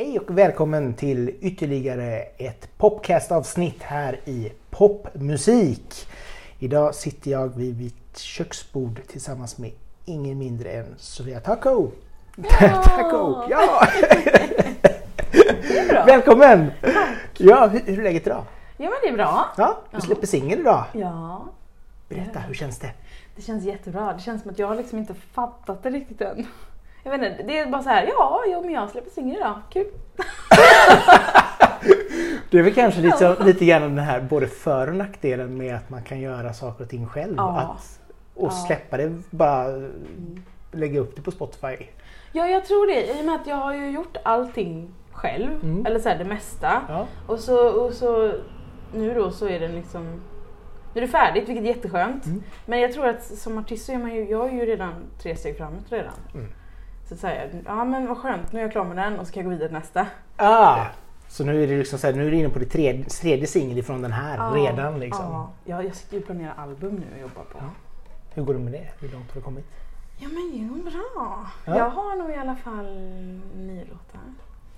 Hej och välkommen till ytterligare ett podcastavsnitt här i Popmusik. Idag sitter jag vid mitt köksbord tillsammans med ingen mindre än Sofia Taco. Ja! Taco! Ja! Det är bra. Välkommen! Ja, hur, hur är läget idag? Ja men det är bra. Ja, du släpper singel idag. Ja, Berätta, hur känns det? det känns jättebra. Det känns som att jag liksom inte fattat det riktigt än. Jag vet inte, det är bara så här, ja, jo, men jag släpper singel idag. Kul. Det är väl kanske lite, lite grann den här både för och nackdelen med att man kan göra saker och ting själv. Ja. Att, och släppa det, bara lägga upp det på Spotify. Ja, jag tror det. I och med att jag har ju gjort allting själv. Mm. Eller så här, det mesta. Ja. Och så, och så nu då så är den liksom nu är det färdigt, vilket är jätteskönt. Mm. Men jag tror att som artist så är man ju, jag är ju redan tre steg framåt redan. Mm. Så säger ja men vad skönt, nu är jag klar med den och så kan jag gå vidare till nästa. Ah, så nu är det liksom så här, nu är du inne på din tredje, tredje singel ifrån den här Ja, redan liksom. Ja, jag, sitter ju och planerar album nu och jobbar på. Ja. Hur går det med det? Hur långt har du kommit? Ja men jo, bra. Ja. Jag har nog i alla fall nio låtar.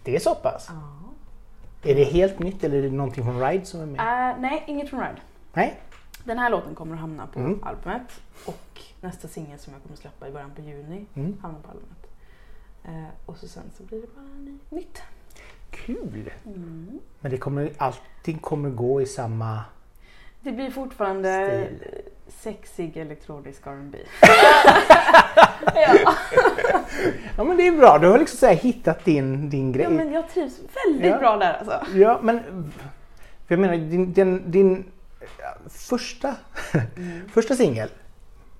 Det är så pass? Ja. Är det helt nytt eller är det någonting från Ride som är med? Äh, nej, inget från Ride. Nej? Den här låten kommer att hamna på Mm. albumet. Och nästa singel som jag kommer att släppa i början på juni Mm. hamnar på albumet. Eh, och så sen så blir det bara ny, nytt. Kul! Mm. Men det kommer, allting kommer gå i samma... Det blir fortfarande Stil. sexig elektronisk R&B. ja. Ja men det är bra, du har liksom så hittat din, din grej. ja, men jag trivs väldigt Ja. bra där alltså. Ja, men för jag menar din, din, din första, Mm. första singel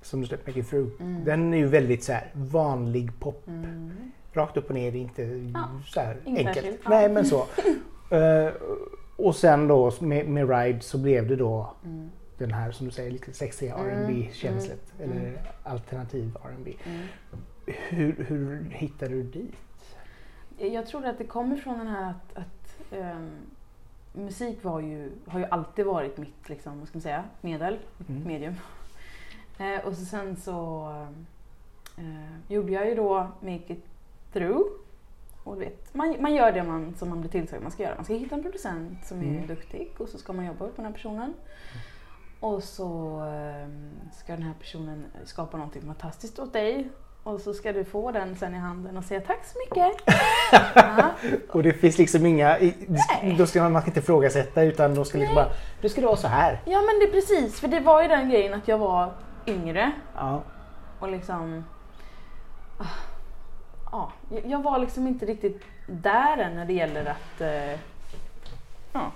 som du släppte, Make It Through, Mm. den är ju väldigt så här vanlig pop. Mm. Rakt upp och ner, inte Ja, så här inget enkelt. särskilt, ja. Nej men så. Eh, och sen då med, med Ride så blev det då Mm. den här som du säger lite sexiga Mm, R&B känslet mm, eller alternativ R&B. Mm. Hur, hur hittade du dit? Jag tror att det kommer från den här att, att ehm, musik var ju, har ju alltid varit mitt liksom, vad ska man säga, medel, Mm. medium. Eh, och så sen så eh, gjorde jag ju då Make It Through. Och du vet, man, man gör det man, som man blir tillsagd man ska göra. Man ska hitta en producent som är Mm. duktig och så ska man jobba med den här personen. Och så ehm, ska den här personen skapa någonting fantastiskt åt dig. Och så ska du få den sen i handen och säga tack så mycket. ja. Och det finns liksom inga, Nej. då ska man, man ska inte ifrågasätta utan då ska liksom bara, nu ska det vara så här. ja men det är precis, för det var ju den grejen att jag var yngre Ja. och liksom... ah, Ja, jag- var liksom inte riktigt där än när det gäller att... eh, ja.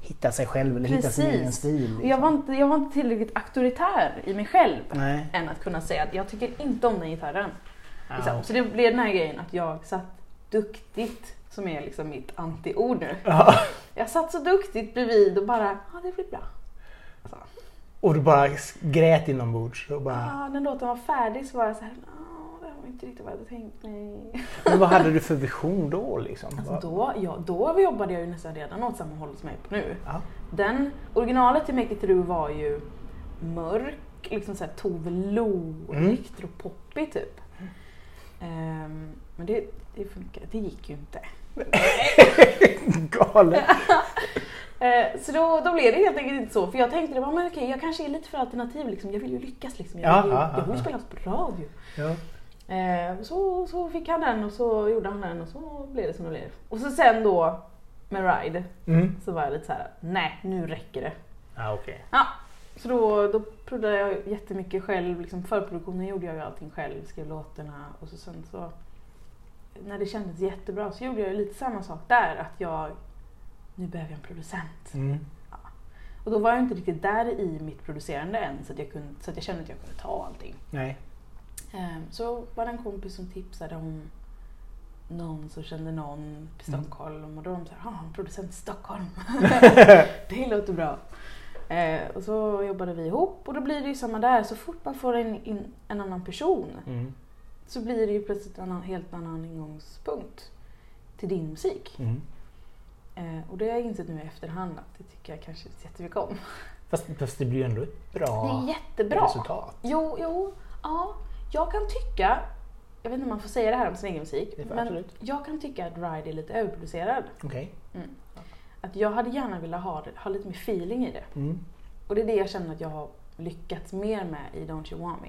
Hitta sig själv eller hitta sin Precis. egen stil. Liksom. Jag, var inte, jag var inte tillräckligt auktoritär i mig själv Nej. än att kunna säga att jag tycker inte om den gitarren. Liksom. Ja. Så det blev den här grejen att jag satt duktigt, som är liksom mitt anti-ord nu. Ja. Jag satt så duktigt bredvid och bara, ja det blir bra. Så. Och du bara grät inombords. Och bara, Ja, när låten var färdig så var jag så här, "Ja, det var inte riktigt vad jag hade tänkt mig. men vad hade du för vision då liksom? Alltså då, ja, då jobbade jag ju nästan redan åt samma håll som jag är på nu. Ja. Den, originalet till Make It Through var ju mörk, liksom såhär Tove Lo, Mm. elektropoppig typ. Ehm, men det, det funkar, det gick ju inte. Galet. Eh, så då, då blev det helt enkelt inte så. För jag tänkte, det var, men okej, jag kanske är lite för alternativ. Liksom. Jag vill ju lyckas. Liksom. Jag, Ja, vill ja, jag vill spelas på radio. Ja. Eh, så, så fick han den och så gjorde han den och så blev det som det blev. Och så sen då med Ride Mm. så var jag lite så här: nej nu räcker det. Ja, okej. Ja, så då, då producerade jag jättemycket själv. Liksom förproduktionen gjorde jag ju allting själv, skrev låtarna och så sen så när det kändes jättebra så gjorde jag lite samma sak där. Att jag, nu behöver jag en producent. Mm. Och då var jag inte riktigt där i mitt producerande än så att jag, kunde, så att jag kände att jag kunde ta allting. Nej. Ehm, Så var det en kompis som tipsade om någon som kände någon i Mm. Stockholm och då var de såhär, ah, en producent i Stockholm. det låter bra. Eh, och så jobbade vi ihop och då blir det ju samma där. Så fort man får en, in, en annan person Mm. så blir det ju plötsligt en annan, helt annan ingångspunkt till din musik. Mm. Eh, och det har jag insett nu i efterhand att det tycker jag kanske inte jättemycket om. Fast, fast det blir ju ändå ett Det bra är jättebra. resultat. Jo, jo, ja. Jag kan tycka jag vet inte om man får säga det här om sin egen musik, Det men absolut. jag kan tycka att Ride är lite överproducerad. Okej. Att jag hade gärna velat ha, det, ha lite mer feeling i det. Mm. Och det är det jag känner att jag har lyckats mer med i Don't You Want Me.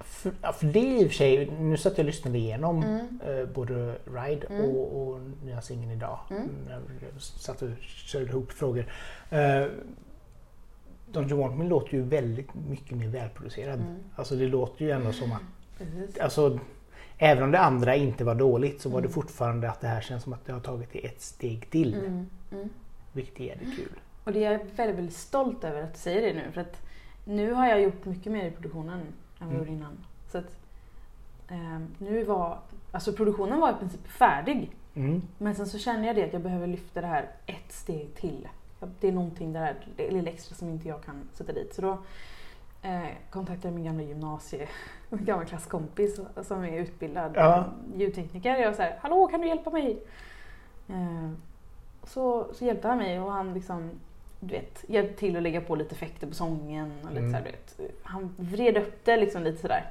För, för det i och för sig, nu satt jag och lyssnade igenom Mm. eh, både Ride Mm. och, och nya singeln idag. Mm. När jag satt och körde ihop frågor. Uh, Don't You Want Me låter ju väldigt mycket mer välproducerad. Mm. Alltså det låter ju ändå som att, Precis. alltså, även om det andra inte var dåligt så var det Mm. fortfarande att det här känns som att det har tagit det ett steg till. Mm. Mm. Vilket är jävligt kul. Och det är jag väldigt, väldigt stolt över att du säger det nu. För att nu har jag gjort mycket mer i produktionen än vad jag Mm. gjorde innan. Så att, ehm, nu var, alltså produktionen var i princip färdig. Mm. Men sen så känner jag det att jag behöver lyfta det här ett steg till. Det är någonting där, det är lilla extra som inte jag kan sätta dit. Så då eh, kontaktade jag min gamla gymnasie, min gamla klasskompis som är utbildad Ja. ljudtekniker. Jag sa hallå kan du hjälpa mig? Eh, så, så hjälpte han mig och han liksom du vet, hjälpte till att lägga på lite effekter på sången. Och lite Mm. så här, du vet. Han vred upp det liksom lite sådär.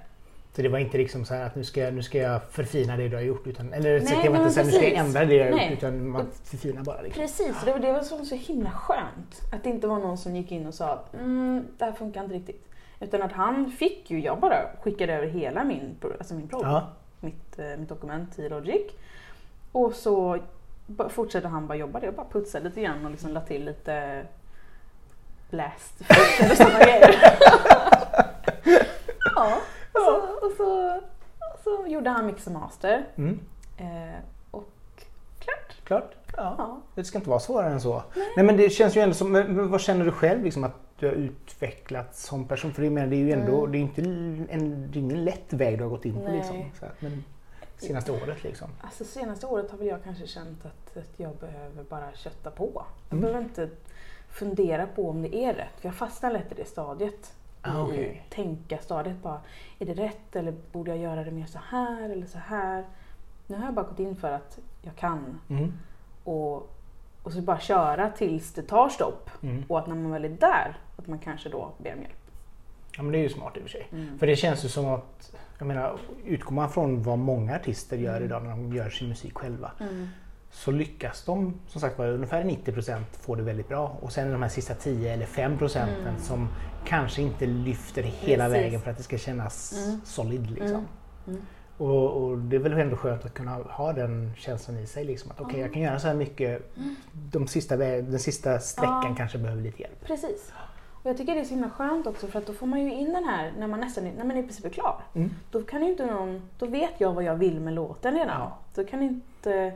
Så det var inte liksom så här att nu ska, jag- nu ska jag förfina det du har gjort. Utan, eller Nej, det var inte så här, nu ska jag ändra det jag har gjort. Utan man förfinar bara. Liksom. Precis, det var det var så, så himla skönt. Att det inte var någon som gick in och sa mm, det här funkar inte riktigt. Utan att han fick ju, jag bara skickade över hela min, alltså min prod, Ja. mitt, eh, mitt dokument i Logic. Och så fortsatte han bara jobba det och bara putsa lite grann och liksom la till lite blast eller sådana grejer. ja, och så, och, så, och så gjorde han mix och master. Mm. Eh, och klart. Klart. Ja. Ja. Det ska inte vara svårare än så. Nej, men det känns ju ändå som, men vad känner du själv liksom att du har utvecklats som person? För jag menar, det är ju ändå, Mm. det är inte en, det är ingen lätt väg du har gått in på Nej. liksom. Så att, men senaste året liksom. Alltså senaste året har väl jag kanske känt att, att jag behöver bara kötta på. Jag Mm. behöver inte fundera på om det är rätt. För jag fastnar lätt i det stadiet. Ah, I tänka-stadiet bara. Är det rätt eller borde jag göra det mer så här eller så här? Nu har jag bara gått in för att jag kan. Mm. Och, och så bara köra tills det tar stopp. Mm. Och att när man väl är där, att man kanske då ber om hjälp. Ja men det är ju smart i och för sig. Mm. För det känns ju som att, jag menar, utgår man från vad många artister gör Mm. idag när de gör sin musik själva. Mm. Så lyckas de som sagt var ungefär 90% få det väldigt bra. Och sen är de här sista 10 eller 5 procenten Mm. som kanske inte lyfter hela Precis. vägen för att det ska kännas Mm. solid. Liksom. Mm. Mm. Och, och det är väl ändå skönt att kunna ha den känslan i sig. Liksom, att okej, Ja. jag kan göra så här mycket. De sista, den sista sträckan Ja. kanske behöver lite hjälp. Precis. Och jag tycker det är så himla skönt också för att då får man ju in den här när man nästan är, när man i princip är klar. Mm. Då kan ju inte någon, då vet jag vad jag vill med låten redan. Ja. Då kan inte,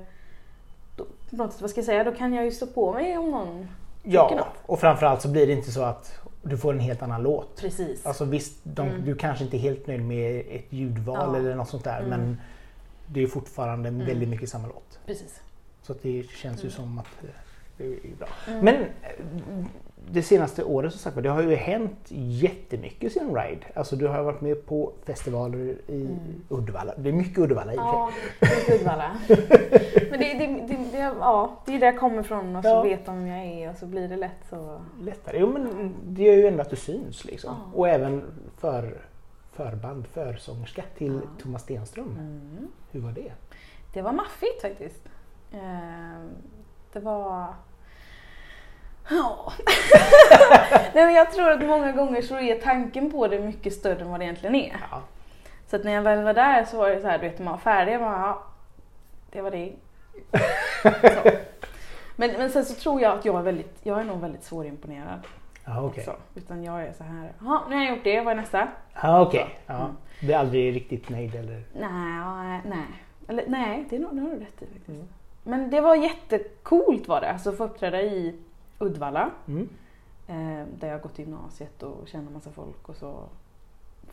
något vad ska jag säga, då kan jag ju stå på mig om någon Ja, något. och framförallt så blir det inte så att du får en helt annan låt. Precis. Alltså visst, de, Mm. du kanske inte är helt nöjd med ett ljudval Ja. eller något sånt där Mm. men det är fortfarande Mm. väldigt mycket samma låt. Precis. Så att det känns ju Mm. som att eh, det är bra. Mm. Men eh, det senaste året som sagt det har ju hänt jättemycket sen Ride. Alltså du har varit med på festivaler i Mm. Uddevalla. Det är mycket Uddevalla i och för sig. Ja, är Uddevalla. Ja, det är där jag kommer ifrån och så Ja. vet de vem jag är och så blir det lätt så. Lättare. Jo men det gör ju ändå att du syns liksom. Ja. Och även för förband, försångerska till Ja. Thomas Stenström. Mm. Hur var det? Det var maffigt faktiskt. Ehm, Det var... Ja. Nej, men jag tror att många gånger så är tanken på det mycket större än vad det egentligen är. Ja. Så att när jag väl var där så var det så här, du vet, man var färdig, bara, ja, det var det. Men, men sen så tror jag att jag är väldigt, jag är nog väldigt svårimponerad Ja, okej. också. Utan jag är så här, jaha, nu har jag gjort det, vad är nästa? Ja, okej. Så. Ja. Mm. Du är aldrig riktigt nöjd eller? Nej, nej. Eller nej, det är nog, det har du rätt i faktiskt. Mm. Men det var jättecoolt var det, alltså att få uppträda i Uddevalla. Mm. Eh, där jag har gått i gymnasiet och känner massa folk och så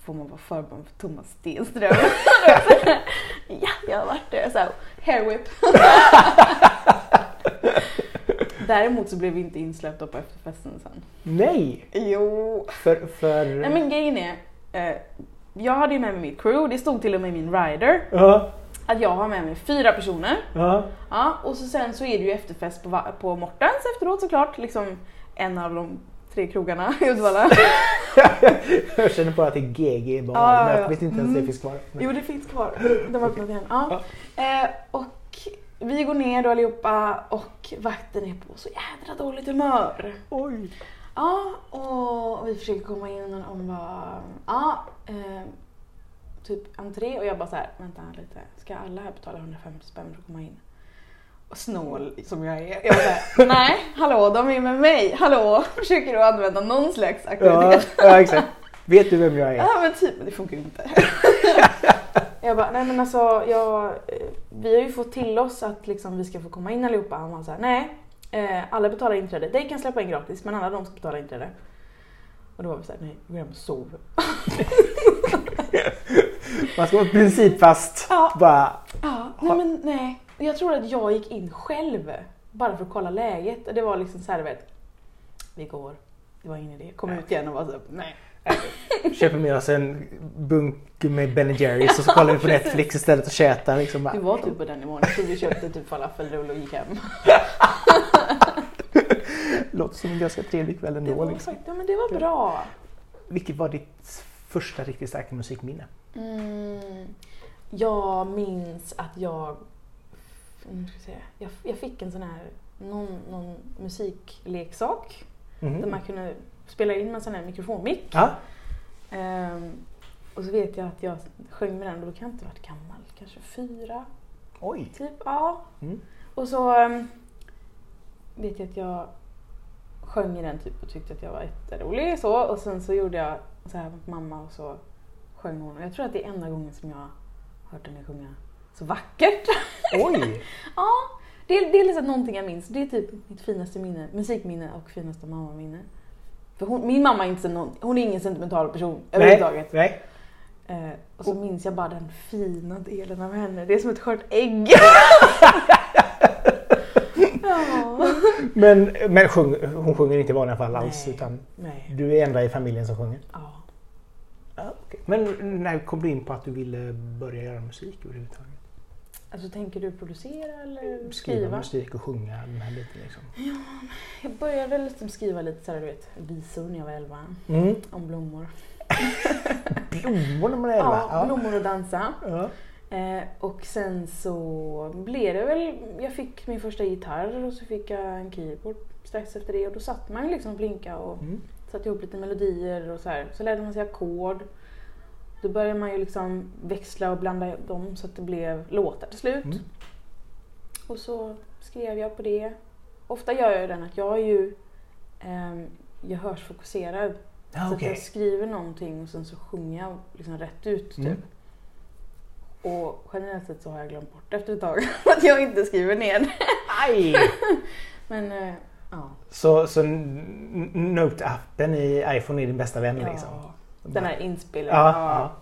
får man vara förband för Thomas Stenström. ja, jag har varit där. Så här, hair whip. Däremot så blev vi inte insläppta på efterfesten sen. Nej! Jo. För... för... Nej men grejen är, eh, jag hade ju med mig mitt crew, det stod till och med i min rider Ja, att jag har med mig fyra personer. ja. Ja, och så sen så är det ju efterfest på, på Mortens efteråt såklart, liksom en av de tre krogarna i Uddevalla. jag känner bara att det är GG men ja. jag vet inte ens om det Mm. finns kvar. Men- Jo, det finns kvar. De har öppnat igen. Ja. Eh, och vi går ner då allihopa och vakten är på så jädra dåligt humör. Oj. Ja, och vi försöker komma in och bara, ja, eh, typ entré och jag bara så här, vänta lite, ska alla här betala 150 spänn för att komma in? Och snål som jag är. Jag bara nej, hallå, de är med mig, hallå, försöker du använda någon slags Ja, auktoritet? ja, exakt. Vet du vem jag är? Ja men typ, men det funkar ju inte. jag bara, nej men alltså jag, eh, vi har ju fått till oss att liksom, vi ska få komma in allihopa. Han var såhär, nej, eh, alla betalar inträde. Dig kan släppa in gratis men alla de ska betala inträde. Och då var vi såhär, nej, vi går hem och sover. Man ska vara principfast. Ja. Bara, Ja, nej men nej. Jag tror att jag gick in själv bara för att kolla läget. Och Det var liksom såhär, vet, vi går. Det var ingen idé. Kom ut igen och var så, nej. köper med oss en bunk med Ben Jerrys och så kollar vi på. Netflix istället och tjätar. Liksom bara. Det var typ på den nivån. Jag tror vi köpte typ falafelrulle och gick hem. Låter som en ganska trevlig kväll Det ändå. var, Liksom. faktiskt, ja, men det var bra. Vilket var ditt första riktigt starka musikminne? Mm, jag minns att jag, jag, jag, fick en sån här, någon, någon musikleksak Mhm. där man kunde spela in med en sån här mikrofonmick. Ja. Ehm, och så vet jag att jag sjöng med den och då kan jag inte ha varit gammal, kanske fyra, Oj. typ. Ja. Mm. Och så ehm, vet jag att jag sjöng i den typ och tyckte att jag var jätterolig så och sen så gjorde jag så här mot mamma och så sjöng hon. Och jag tror att det är enda gången som jag har hört henne sjunga så vackert. Oj. ja, det är, det är liksom någonting jag minns. Det är typ mitt finaste minne, musikminne och finaste mammaminne. För hon, min mamma är inte någon, hon är ingen sentimental person överhuvudtaget. Nej. Eh, och så minns jag bara den fina delen av henne. Det är som ett skört ägg. ja. Men, men sjung, hon sjunger inte i vanliga fall alls Nej. utan Nej. du är enda i familjen som sjunger? Ja. Men när kom du in på att du ville börja göra musik överhuvudtaget? Alltså tänker du producera eller Skriva, skriva? musik och sjunga den här biten liksom. Jag började liksom skriva lite så här, du vet, visor när jag var 11. Mm. Om blommor. Blommor när man är elva? Ja, blommor och dansa. Ja. Eh, och sen så blev det väl, jag fick min första gitarr och så fick jag en keyboard strax efter det och då satt man liksom och blinka och Mm. satte ihop lite melodier och så här. Så lärde man sig ackord. Då började man ju liksom växla och blanda dem så att det blev låtar till slut. Mm. Och så skrev jag på det. Ofta gör jag den att jag är ju ehm, gehörsfokuserad. Ja, så att okej. jag skriver någonting och sen så sjunger jag liksom rätt ut typ. Mm. Och generellt sett så har jag glömt bort efter ett tag att jag inte skriver ner. Aj! Men eh, ja. Så, så Note-appen i iPhone är din bästa vän liksom? Den här inspelningen. Ja,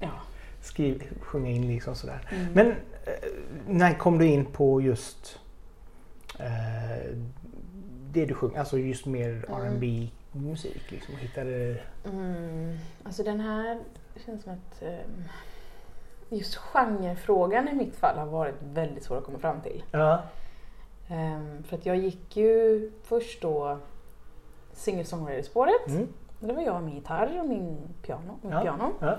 Ja. Skriv, sjunga in liksom sådär. Mm. Men eh, när kom du in på just eh, det du sjunger, alltså just mer Mm. R&B musik liksom? Hittade... Mm, alltså den här känns som att ehm, just genrefrågan i mitt fall har varit väldigt svår att komma fram till. Ja. Ehm, för att jag gick ju först då singer-songwriter-spåret. Mm. Det var jag min gitarr och min piano. Min Ja. piano. Ja.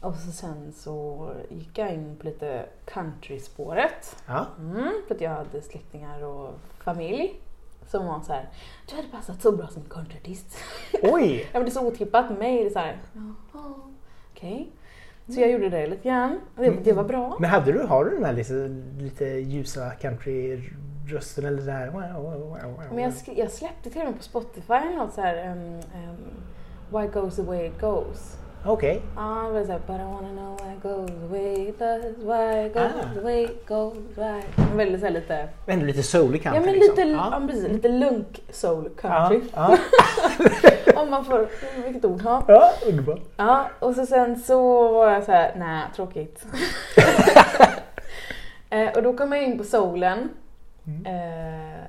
Och så sen så gick jag in på lite country-spåret. Ja. Mm, för att jag hade släktingar och familj som var så här, du hade passat så bra som countryartist. Oj! Ja, men det är så otippat. Mig är så här, okej. Så jag gjorde det lite grann. Det, det var bra. Men hade du, har du den här lite, lite ljusa country-rösten eller det här? Wow, wow, wow, wow. Men jag, jag släppte till och med på Spotify något så här, um, um, Why goes the way it goes. Okej. Ja, det var såhär, but I wanna know why it goes the way it does, why it goes Ah. the way it goes, why... Väldigt såhär lite, Ändå lite soulig country ja men liksom. lite, ja. precis, lite lunk soul Ja, country. ja. Om man får, vilket ord, ja. ja, underbart. Ja, och så sen så var jag så här, nej, tråkigt. eh, och då kom jag in på soulen. Mm. Eh,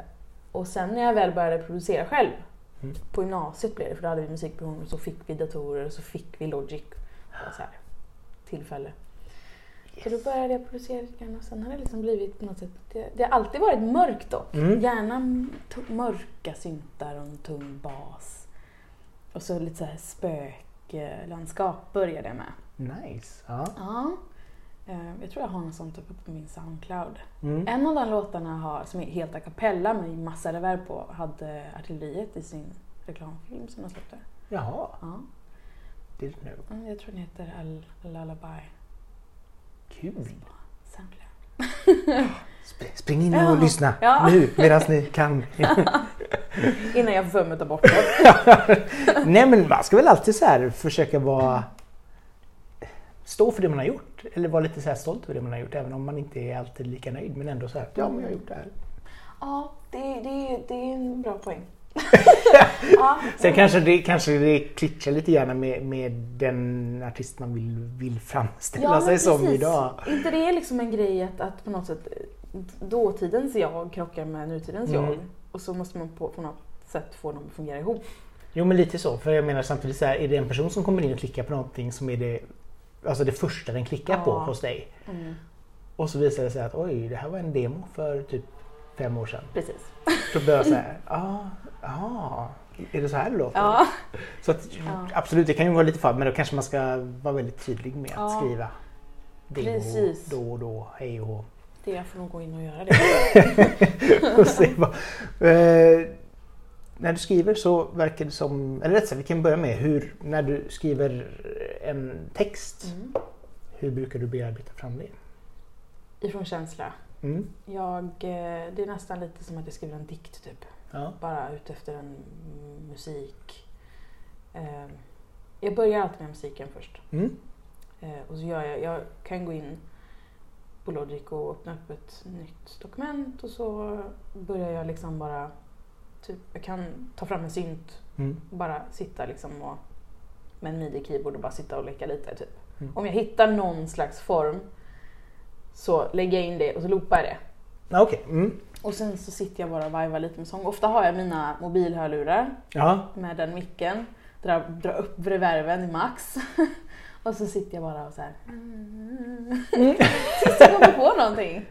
och sen när jag väl började producera själv, Mm. på gymnasiet blev det, för då hade vi musikproduktion och så fick vi datorer och så fick vi Logic. Och så här, tillfälle. Så då började jag producera lite grann och sen har det liksom blivit på något sätt, det, det har alltid varit mörkt dock. Mm. Gärna mörka syntar och en tung bas. Och så lite så här spöklandskap började jag med. Nice. Ja. Ja. Eh, Jag tror jag har något sånt uppe på min Soundcloud. Mm. En av de låtarna har, som är helt a cappella med massa reverb på hade Artilleriet i sin reklamfilm som de släppte. Jaha, Ja. didn't know. Ja, Jag tror den heter Al Lullaby. Kul. Soundcloud. Sp- Spring in och Ja. lyssna Ja. nu medan ni kan. Innan jag får för mig att ta bort det. Nej men man ska väl alltid så här försöka vara stå för det man har gjort. Eller vara lite så här stolt över det man har gjort även om man inte är alltid lika nöjd. Men ändå så här, ja men jag har gjort det här. Ja, det, det, det är en bra poäng. ja, Sen kanske det, kanske det klitschar lite grann med, med den artist man vill, vill framställa men sig som idag. inte det är liksom en grej att, att på något sätt dåtidens jag krockar med nutidens Mm. jag. Och så måste man på, på något sätt få dem att fungera ihop. Jo men lite så. För jag menar samtidigt så här, är det en person som kommer in och klickar på någonting som är det, alltså det första den klickar på Ja. hos dig. Mm. Och så visar det sig att oj, det här var en demo för typ fem år sedan. Precis. Då börjar jag säga, ja, ah, är det så här det låter? Ja. Så att, Ja. absolut, det kan ju vara lite fall, men då kanske man ska vara väldigt tydlig med att Ja. skriva demo Precis. då och då, hej och. Det jag får nog gå in och göra det. och se vad, eh, när du skriver så verkar det som, eller rätt sagt, vi kan börja med hur, när du skriver en text, Mm. hur brukar du bearbeta fram det? Ifrån känsla. Mm. Jag, eh, det är nästan lite som att jag skriver en dikt typ. Ja. Bara utefter en musik. Eh, Jag börjar alltid med musiken först. Mm. Eh, Och så gör jag, jag kan gå in på Logic och öppna upp ett nytt dokument och så börjar jag liksom bara, typ, jag kan ta fram en synt Mm. och bara sitta liksom och med en midi-keyboard och bara sitta och leka lite typ. Mm. Om jag hittar någon slags form så lägger jag in det och så loopar jag det. Ja, Okej. Mm. Och sen så sitter jag bara och vajvar lite med sång. Ofta har jag mina mobilhörlurar Ja. med den micken, drar, drar upp reverven i max. och så sitter jag bara och så här. Tills jag kommer på någonting.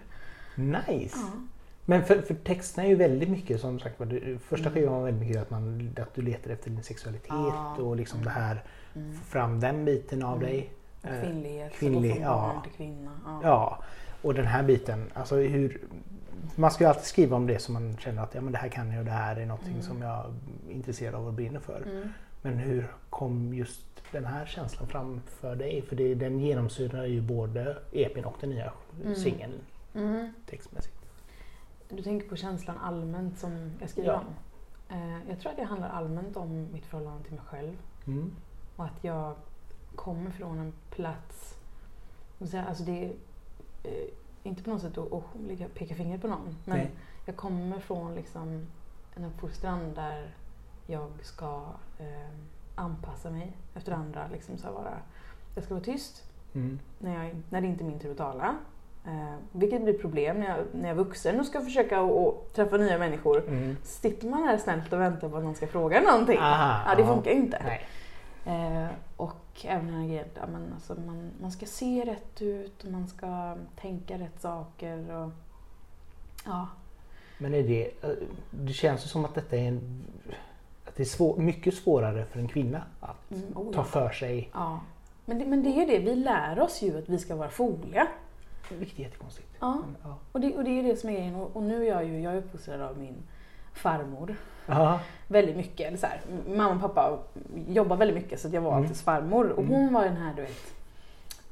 Nice. Ja. Men för, för texterna är ju väldigt mycket som sagt var, första Mm. skivan var väldigt mycket att, man, att du letar efter din sexualitet Ja. och liksom det här, Mm. få fram den biten av Mm. dig. Eh, Kvinnlighet, kvinnlig, och ja. till kvinna. Ja. Ja, och den här biten, alltså hur... Man ska ju alltid skriva om det som man känner att ja, men det här kan jag och det här är någonting Mm. som jag är intresserad av och brinner för. Mm. Men hur kom just den här känslan fram för dig? För det, den genomsyrar ju både EPn och den nya Mm. singeln Mm. textmässigt. Du tänker på känslan allmänt som jag skriver Ja. om. Eh, jag tror att det handlar allmänt om mitt förhållande till mig själv. Mm. Och att jag kommer från en plats, alltså det är eh, inte på något sätt att, peka finger på någon. Men Nej. jag kommer från liksom en uppfostran där jag ska eh, anpassa mig efter andra. Liksom så vara, jag ska vara tyst Mm. när, jag, när det inte är min tur att tala. Eh, vilket blir problem när jag, när jag är vuxen och ska försöka att- att träffa nya människor. Mm. Sitter man här snällt och väntar på att någon ska fråga någonting. Aha, ja, det ja. funkar ju inte. Eh, och även den här grejen, ja, men alltså man, man ska se rätt ut och man ska tänka rätt saker. Och, ja, Men är det, eh, det känns ju som att detta är en, att det är svår, mycket svårare för en kvinna att mm, oh, ta ja. för sig. ja. Men, det, men det är ju det, vi lär oss ju att vi ska vara foliga. Vilket är jättekonstigt. Ja. Men, ja. Och det, och det är ju det som är grejen. Och, och nu är jag ju jag är uppfostrad av min farmor Ja. väldigt mycket. Eller så här, mamma och pappa jobbar väldigt mycket så jag var Mm. alltid farmor. Och Mm. hon var den här, du vet,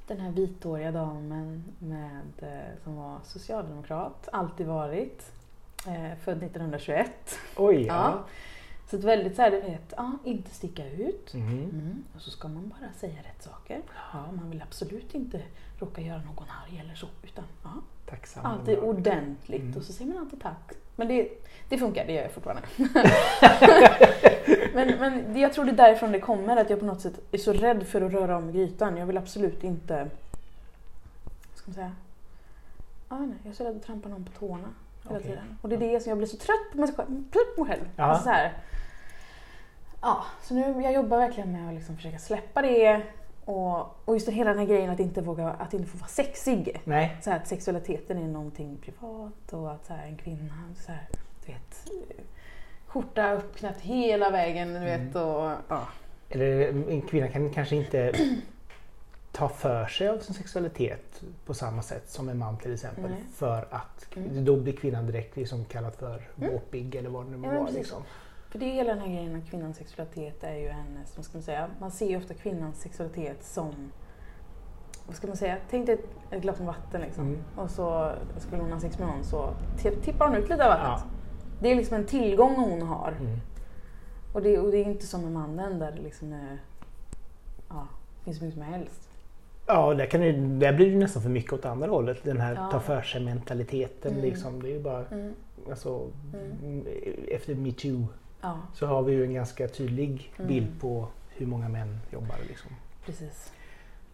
den här vithåriga damen med, eh, som var socialdemokrat, alltid varit. Eh, född 1921. Oj, ja. Ja. Så ett väldigt så här, du vet, ja, inte sticka ut. Mhm. Mm. Och så ska man bara säga rätt saker. Ja, man vill absolut inte råka göra någon arg eller så. Utan ja, Tacksam. alltid ordentligt. Mm. Och så säger man alltid tack. Men det, det funkar, det gör jag fortfarande. men, men det- jag tror det är därifrån det kommer, att jag på något sätt är så rädd för att röra om grytan. Jag vill absolut inte... Vad ska man säga? Ah, nej, jag är så rädd att trampa någon på tårna hela Okej. tiden. Och det är det som jag blir så. Trött på mig själv. Ja. Alltså så här, ja, så nu jag jobbar verkligen med att liksom försöka släppa det. Och, och just hela den här grejen att inte, våga, att inte få vara sexig. Nej. Så här, att sexualiteten är någonting privat och att så här, en kvinna så här, du vet, skjorta uppknäppt hela vägen, du vet. Mm. Och, ja. Eller en kvinna kan kanske inte ta för sig av sin sexualitet på samma sätt som en man till exempel. Nej. För att Mm. då blir kvinnan direkt liksom kallad för våpig eller vad det nu må Ja, vara. Liksom. För det är hela den här grejen att kvinnans sexualitet är ju hennes, vad ska man säga, man ser ju ofta kvinnans sexualitet som, vad ska man säga, tänk dig ett, ett glas med vatten liksom. Mm. Och så skulle hon ha sex med någon så ti- tippar hon ut lite av vattnet. Ja. Det är liksom en tillgång hon har. Mm. Och det, och det är inte som med mannen där det liksom är, ja, finns mycket som helst. Ja, där, kan det, där blir det nästan för mycket åt andra hållet. Den här Ja. ta för sig mentaliteten. Mm. Liksom. Det är ju bara, Mm. alltså, Mm. Efter metoo Ja, så har vi ju en ganska tydlig Mm. bild på hur många män jobbar. Liksom. precis.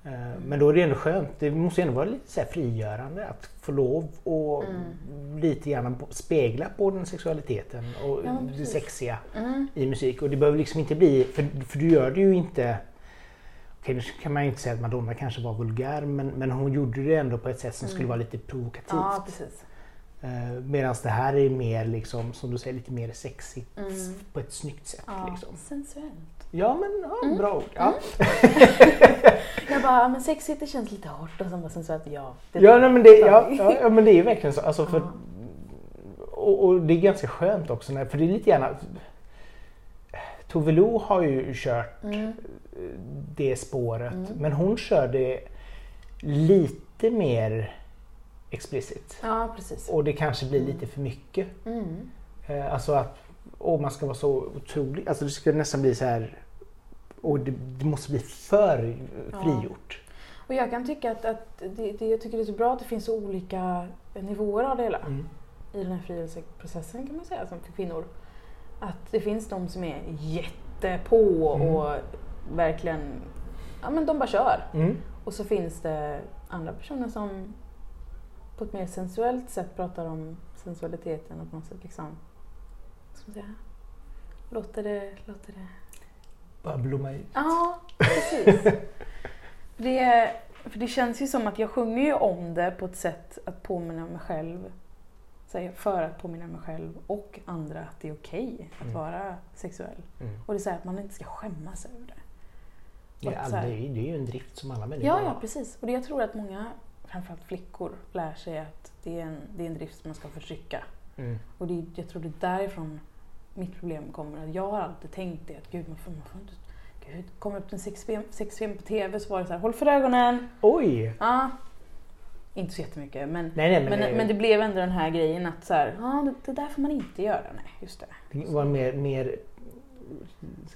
Eh, Men då är det ändå skönt, det måste ändå vara lite så frigörande att få lov och Mm. lite grann spegla på den sexualiteten och Ja, det sexiga Mm. i musik. Och det behöver liksom inte bli, för, för du gör det ju inte Okej, nu kan man ju inte säga att Madonna kanske var vulgär men, men hon gjorde det ändå på ett sätt som skulle Mm. vara lite provokativt. Ja, precis. Eh, Medan det här är mer, liksom, som du säger, lite mer sexigt Mm. på ett snyggt sätt. Ja, Liksom. sensuellt. Ja men ja, Mm. bra ord. Ja. Jag bara, men sexigt det känns lite hårt och sen bara sensuellt, ja. det Ja, nej, men det, ja, ja, men det är ju verkligen så. Alltså för, och, och det är ganska skönt också, när, för det är lite gärna... Tove Lo har ju kört Mm. det spåret, Mm. men hon kör det lite mer explicit. Ja, precis. Och det kanske blir lite för mycket. Mm. Eh, Alltså att åh, man ska vara så otrolig. Alltså det ska nästan bli så här... Och det, det måste bli för Ja. frigjort. Och jag kan tycka att, att det, det, jag tycker det är så bra att det finns så olika nivåer av det hela. Mm. I den här frigörelseprocessen kan man säga, som för kvinnor. Att det finns de som är jättepå Mm. och verkligen, ja men de bara kör. Mm. Och så finns det andra personer som på ett mer sensuellt sätt pratar om sensualiteten och på något sätt liksom, vad ska man säga, låter det, låter det Bara blomma ut. Ja, precis. det, för det känns ju som att jag sjunger ju om det på ett sätt att påminna mig själv. För att påminna mig själv och andra att det är okej att Mm. vara sexuell. Mm. Och det är så här att man inte ska skämmas över det. Det, är, det är ju en drift som alla människor Ja, har. ja precis. Och det jag tror att många, framförallt flickor, lär sig att det är en, det är en drift som man ska förtrycka. Mm. Och det, jag tror det är därifrån mitt problem kommer. Att jag har alltid tänkt det att gud, man får, man får inte... Gud, kommer upp en sexfilm, på TV så var det så här, håll för ögonen. Oj! Ja. Inte så jättemycket men, Nej, nej, men, men, det, men det blev ändå den här grejen att så här, ja det, det där får man inte göra. Nej, just det. det var mer, mer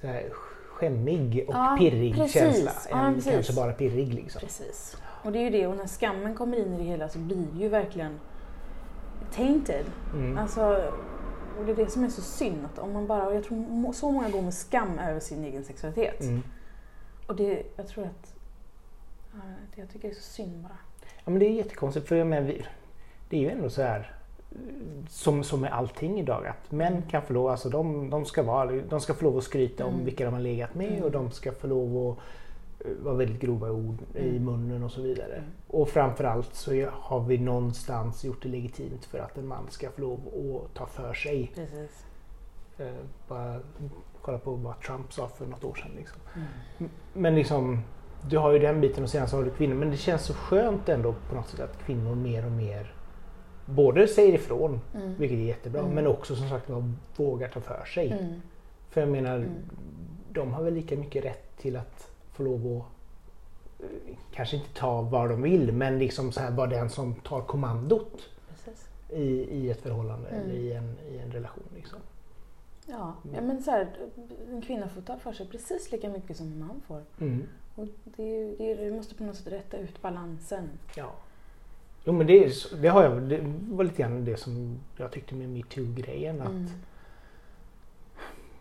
så här, skämmig och Ja, pirrig precis. känsla Ja, än precis. kanske bara pirrig. Liksom. Precis. Och det är ju det, och när skammen kommer in i det hela så blir det ju verkligen tainted. Mm. Alltså, och det är det som är så synd. Att om man bara, och jag tror så många går med skam över sin egen sexualitet. Mm. Och det, jag tror att, det jag tycker det är så synd bara. Ja, men det är jättekonstigt för jag menar, det är ju ändå så här som, som med allting idag att män kan få lov, alltså de, de, ska, vara, de ska få lov att skryta om Mm. vilka de har legat med Mm. och de ska få lov att eh, vara väldigt grova ord i Mm. munnen och så vidare. Mm. Och framförallt så har vi någonstans gjort det legitimt för att en man ska få lov att ta för sig. Precis. Eh, bara kolla på vad Trump sa för något år sedan. Liksom. Mm. Men liksom, du har ju den biten och sen så har du kvinnor. Men det känns så skönt ändå på något sätt att kvinnor mer och mer både säger ifrån, Mm. vilket är jättebra, Mm. men också som sagt var vågar ta för sig. Mm. För jag menar, de har väl lika mycket rätt till att få lov att eh, kanske inte ta vad de vill, men liksom så här vara den som tar kommandot Precis. i, i ett förhållande Mm. eller i en, i en relation. Liksom. Ja, ja men så här, en kvinna får ta för sig precis lika mycket som en man får. Mm. Och det, det, vi måste på något sätt rätta ut balansen. Ja. Jo men det, det, har jag, det var lite grann det som jag tyckte med metoo-grejen. Att Mm.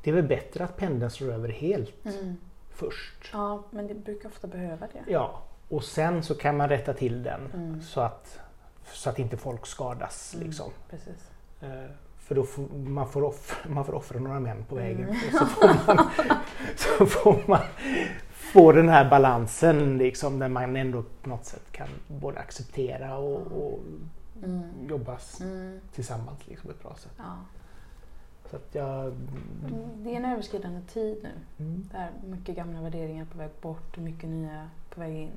Det är väl bättre att pendeln slår över helt Mm. Först. Ja, men det brukar ofta behöva det. Ja, och sen så kan man rätta till den Mm. så, att, så att inte folk skadas. Mm. Liksom. Precis. Eh, För då får, man, får offra, man får offra några män på vägen. Mm. Så får man, så får man få den här balansen liksom, där man ändå på något sätt kan både acceptera och, och Mm. jobbas Mm. tillsammans liksom, på ett bra sätt. Ja. Så att jag... Det är en överskridande tid nu. Mm. Där mycket gamla värderingar är på väg bort och mycket nya på väg in.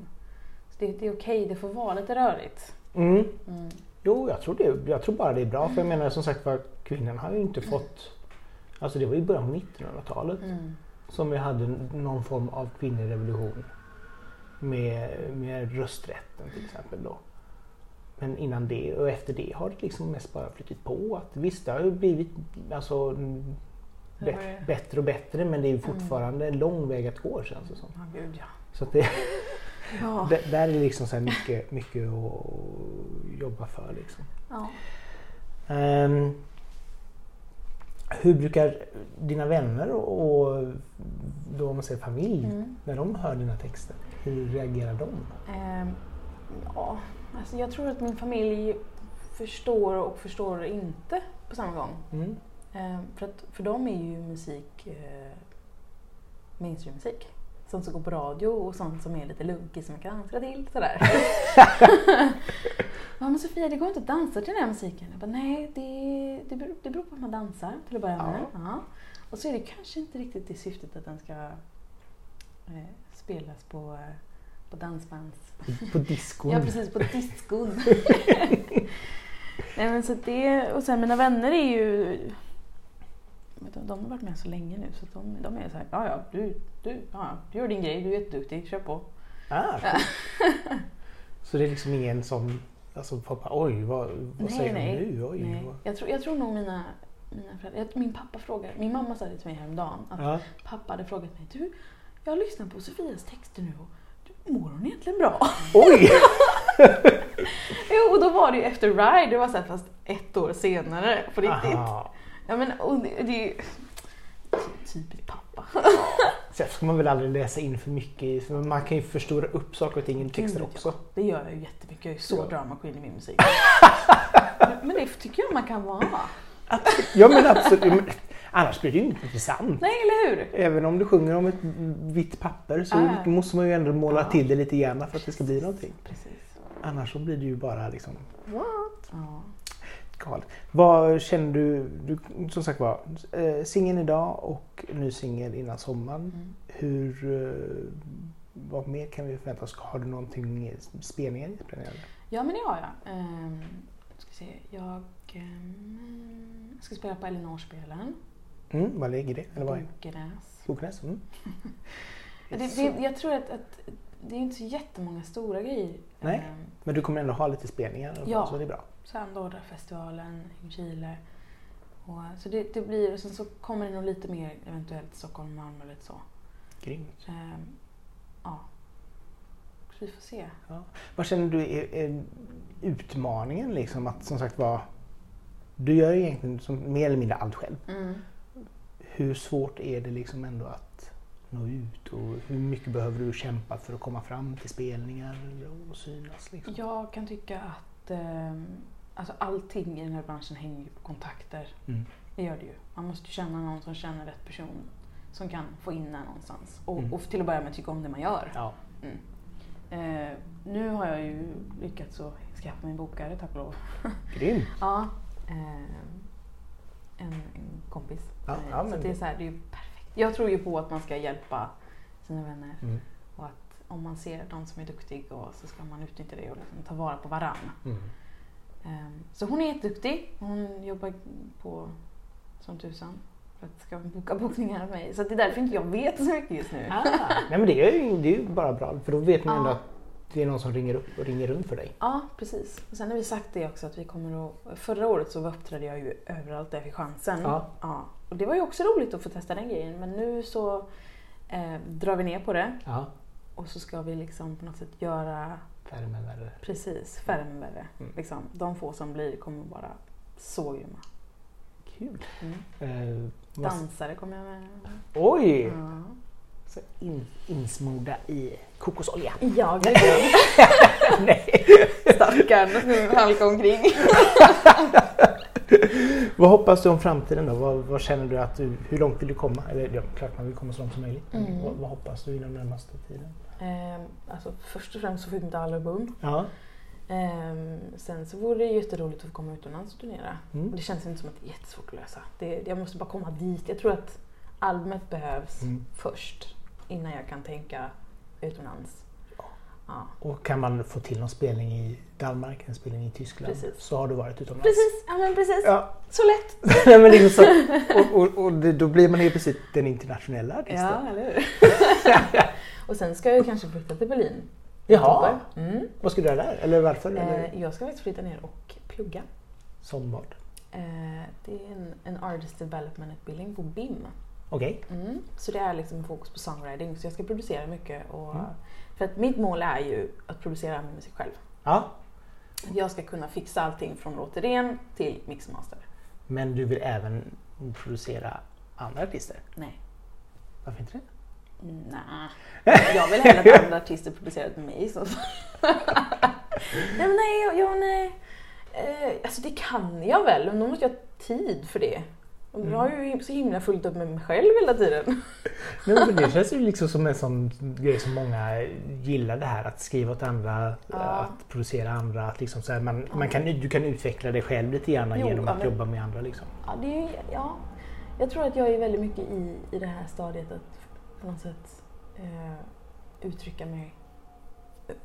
Så det, det är okej, det får vara lite rörigt. Mm. Mm. Jo, jag tror, det, jag tror bara det är bra. För jag menar som sagt var, kvinnorna har ju inte fått... Alltså det var ju början på 1900-talet Mm. som vi hade någon form av kvinnlig revolution. Med, med rösträtten till exempel då. Men innan det och efter det har det liksom mest bara flyttit på. Att visst, det har ju blivit alltså, mm, Det bä- var ju- bättre och bättre men det är ju fortfarande en lång väg att gå känns det som. Ja, gud ja. Så det, Ja. där är det liksom så mycket, mycket att jobba för. Liksom. ja. Ehm, hur brukar dina vänner och, då man säger familj, Mm. när de hör dina texter, hur reagerar de? Ehm, ja, alltså jag tror att min familj förstår och förstår inte på samma gång. Mm. Ehm, för, att, för dem är ju musik eh, mainstreammusik. Sånt som går på radio och sånt som är lite lunkigt som man kan dansa till. Sådär. ja men Sofia, det går inte att dansa till den här musiken. Jag bara, nej, det, det, beror, det beror på hur man dansar till att börja med. Ja. Och så är det kanske inte riktigt det syftet att den ska eh, spelas på, eh, på dansbands... På diskon? Ja precis, på diskon. Nej, men så det, och sen mina vänner är ju... De har varit med så länge nu så de, de är så här, ja ja, du, du, ja, du gör din grej, du är jätteduktig, kör på. Ah, så det är liksom ingen som alltså, folk bara, oj vad, vad Nej, säger nej. nu? Oj, Nej. vad... Jag, tror, jag tror nog mina, mina föräldrar, min pappa frågade, min mamma sa det till mig häromdagen, att Ja. pappa hade frågat mig, du, jag har lyssnat på Sofias texter nu och mår hon egentligen bra? Oj! Jo, och då var det ju efter Ride, det var så här, fast ett år senare på riktigt. Aha. Ja men och det, det är ju typiskt pappa. Sen ska man väl aldrig läsa in för mycket för man kan ju förstora upp saker och ting i texter också. Det gör jag ju jättemycket, jag är så Ja. drama queen i min musik. men det tycker jag man kan vara. Ja men absolut, Ja, annars blir det ju inte intressant. Nej, eller hur? Även om du sjunger om ett vitt papper så Ah. måste man ju ändå måla Ja. till det lite grann för att det ska bli någonting. Precis. Annars så blir det ju bara liksom What? Ja. galet. Vad känner du, du som sagt var, eh, singeln idag och ny singel innan sommaren. Mm. Hur, eh, vad mer kan vi förvänta oss? Har du någonting spelningar inplanerade? ja, men det har jag. Um, ska se, jag ehm, ska spela på Elinor-spelen. Mm, vad ligger det? Eller vad är Bokenäs. Boknäs? Mm. Det, det, jag tror att, att det är inte så jättemånga stora grejer. Nej. Ehm, Men du kommer ändå ha lite spelningar? Ja. Så det är bra. Sandorra-festivalen i Chile. Och, så det, det blir, och sen så kommer det nog lite mer eventuellt Stockholm, Malmö lite så. Grymt. Ehm, ja. Så vi får se. Vad känner du är, är utmaningen liksom att som sagt var du gör ju egentligen som, mer eller mindre allt själv. Hur svårt är det liksom ändå att nå ut och hur mycket behöver du kämpa för att komma fram till spelningar och synas? Liksom? Jag kan tycka att ehm, alltså allting i den här branschen hänger på kontakter. Mm. Det gör det ju. Man måste ju känna någon som känner rätt person som kan få in en någonstans. Och, Mm. och till att börja med tycka om det man gör. Ja. Eh, nu har jag ju lyckats att skaffa mig en bokare, tack och lov. Grymt! Ja. Eh, en, en kompis. Ja, Eh, ja, så det är så här, det är perfekt. Jag tror ju på att man ska hjälpa sina vänner. Mm. Och att om man ser någon som är duktig och så ska man utnyttja det och liksom ta vara på varann. Mm. Eh, så hon är jätteduktig. Hon jobbar på som tusan för att ska boka bokningar med mig. Så att det är därför inte jag vet så mycket just nu. Ah, nej men det är, ju, det är ju bara bra för då vet man Ja. ändå att det är någon som ringer upp och ringer runt för dig. Ja, precis. Och sen har vi sagt det också att vi kommer att... Förra året så uppträdde jag ju överallt där jag fick chansen. Ja. Ja. Och det var ju också roligt att få testa den grejen. Men nu så eh, drar vi ner på det Ja, och så ska vi liksom på något sätt göra färre men värre. precis färre men värre. Mm. Liksom, de få som blir kommer vara så grymma. Kul! Mm. Eh, Dansare kommer jag med. Oj! Ja, Så in, insmorda i kokosolja. ja gud Nej. Stackarn halka omkring. Vad hoppas du om framtiden då? Vad, vad känner du att du, hur långt vill du komma? Eller ja, klart man vill komma så långt som möjligt. Mm. Vad, vad hoppas du inom närmaste tiden? Eh, alltså, först och främst så får vi mitt album. Ja. Ehm, sen så vore det jätteroligt att få komma utomlands och turnera. Mm. Och det känns inte som att det är jättesvårt att lösa. Det, jag måste bara komma dit. Jag tror att albumet behövs Mm. först innan jag kan tänka utomlands. Ja. Och kan man få till någon spelning i Danmark, en spelning i Tyskland, Precis. så har du varit utomlands. Precis, ja men precis. Ja, Så lätt. Nej, men liksom så, och, och, och det, då blir man ju precis den internationella artisten. Ja, eller hur? och sen ska jag kanske flytta till Berlin. Jaha. Mm. vad ska du göra där? Eller varför? Eller? Eh, jag ska faktiskt flytta ner och plugga. Som vad? Eh, det är en, en Artist Development-utbildning på BIM. Okej. Mm. Så det är liksom fokus på songwriting, så jag ska producera mycket. Och, Mm. För att mitt mål är ju att producera all min musik själv. Ja, Jag ska kunna fixa allting från låt till ren till mix och master. men du vill även producera andra artister? Nej. Varför inte det? Nej. Jag vill hellre att andra artister producerar till mig. Så. nej, men nej, jag, jag, nej. Eh, alltså det kan jag väl, men då måste jag ha tid för det. Och Jag har ju så himla fullt upp med mig själv hela tiden. Nej, men det känns ju liksom som en sån grej som många gillar det här att skriva åt andra, Ja. att producera andra. Att liksom så här, man, Ja. man kan, du kan utveckla dig själv lite grann Jo, genom ja, att men- jobba med andra. Liksom. Ja, det är, ja, jag tror att jag är väldigt mycket i, i det här stadiet att på något sätt eh, uttrycka mig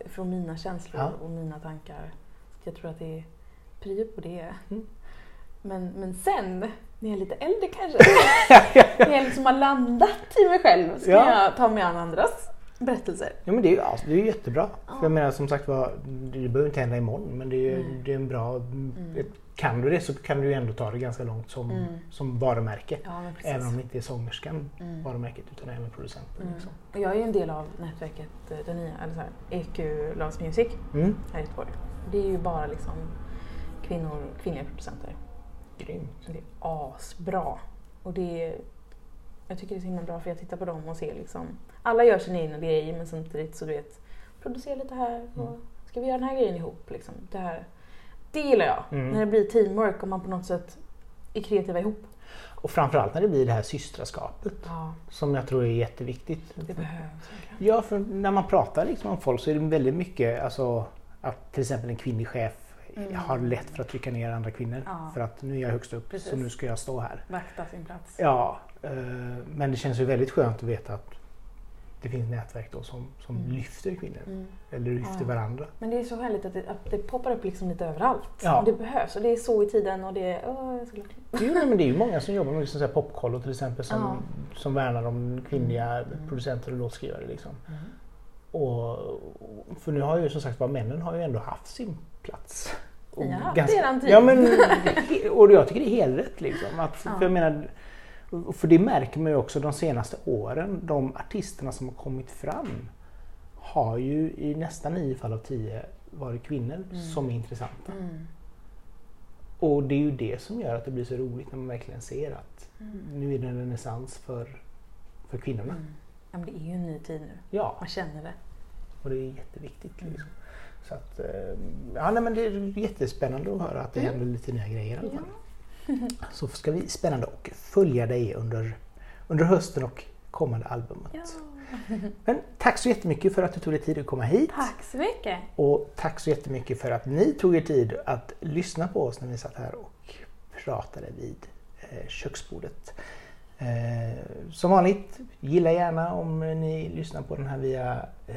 från mina känslor och mina tankar. Så jag tror att det är prio på det. Mm. Men, men sen, när jag är lite äldre kanske, när jag liksom har landat i mig själv, så kan Ja. jag ta mig an andras berättelser. Ja, men det är ju alltså, det är jättebra. Ja. För jag menar som sagt var, det behöver inte hända imorgon men det är, Nej. det är en bra... ett- Kan du det så kan du ju ändå ta det ganska långt som, Mm. som varumärke. Ja. Även om det inte är sångerskan Mm. varumärket utan även producenten. Mm. Liksom. Jag är ju en del av nätverket, eh, den nya, eller så här, EQ Loves Music. Mm. här i Göteborg. Det är ju bara liksom kvinnor, kvinnliga producenter. Grymt. Det är asbra. Och det är, jag tycker det är så himla bra för jag tittar på dem och ser liksom, alla gör sina egna grejer men samtidigt så du vet, producera lite här och Mm. ska vi göra den här grejen ihop liksom. Det, här, det gillar jag. Mm. När det blir teamwork och man på något sätt är kreativa ihop. Och framförallt när det blir det här systraskapet Ja, som jag tror är jätteviktigt. det behövs. Ja, för när man pratar liksom om folk så är det väldigt mycket alltså, att till exempel en kvinnlig chef Mm. har lätt för att trycka ner andra kvinnor. Ja. För att nu är jag högst upp Precis. så nu ska jag stå här. Vakta sin plats. Ja, eh, men det känns ju väldigt skönt att veta att det finns nätverk då som, som Mm. lyfter kvinnor. Mm. Eller lyfter Ja. varandra. Men det är så härligt att det, att det poppar upp liksom lite överallt. Ja. Och det behövs och det är så i tiden och det är... Jag glad. Jo, men det är ju många som jobbar med liksom popkollo till exempel som, Ja. som värnar om kvinnliga Mm. producenter och låtskrivare. Liksom. Och, för nu har ju som sagt var männen har ju ändå haft sin plats. Och har haft eran tid. Ja, men, och jag tycker det är helt rätt liksom. Att, Ja. för, jag menar, för det märker man ju också de senaste åren. De artisterna som har kommit fram har ju i nästan nio fall av tio varit kvinnor Mm. som är intressanta. Mm. Och det är ju det som gör att det blir så roligt när man verkligen ser att Mm. nu är det en renässans för, för kvinnorna. Mm. Ja, men det är ju en ny tid nu. Ja, Man känner det. och det är jätteviktigt. Liksom. Så att, eh, ja, nej, men det är jättespännande att höra att det Mm. händer lite nya grejer i alla fall. Så ska vi spännande och följa dig under, under hösten och kommande albumet. Ja. Men tack så jättemycket för att du tog dig tid att komma hit. Tack så mycket. Och tack så jättemycket för att ni tog er tid att lyssna på oss när vi satt här och pratade vid eh, köksbordet. Eh, som vanligt, gilla gärna om ni lyssnar på den här via eh,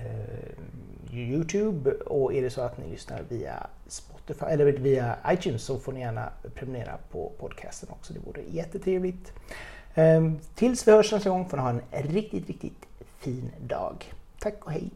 Youtube och är det så att ni lyssnar via Spotify eller via iTunes så får ni gärna prenumerera på podcasten också. Det vore jättetrevligt. Eh, tills vi hörs nästa gång får ni ha en riktigt, riktigt fin dag. Tack och hej!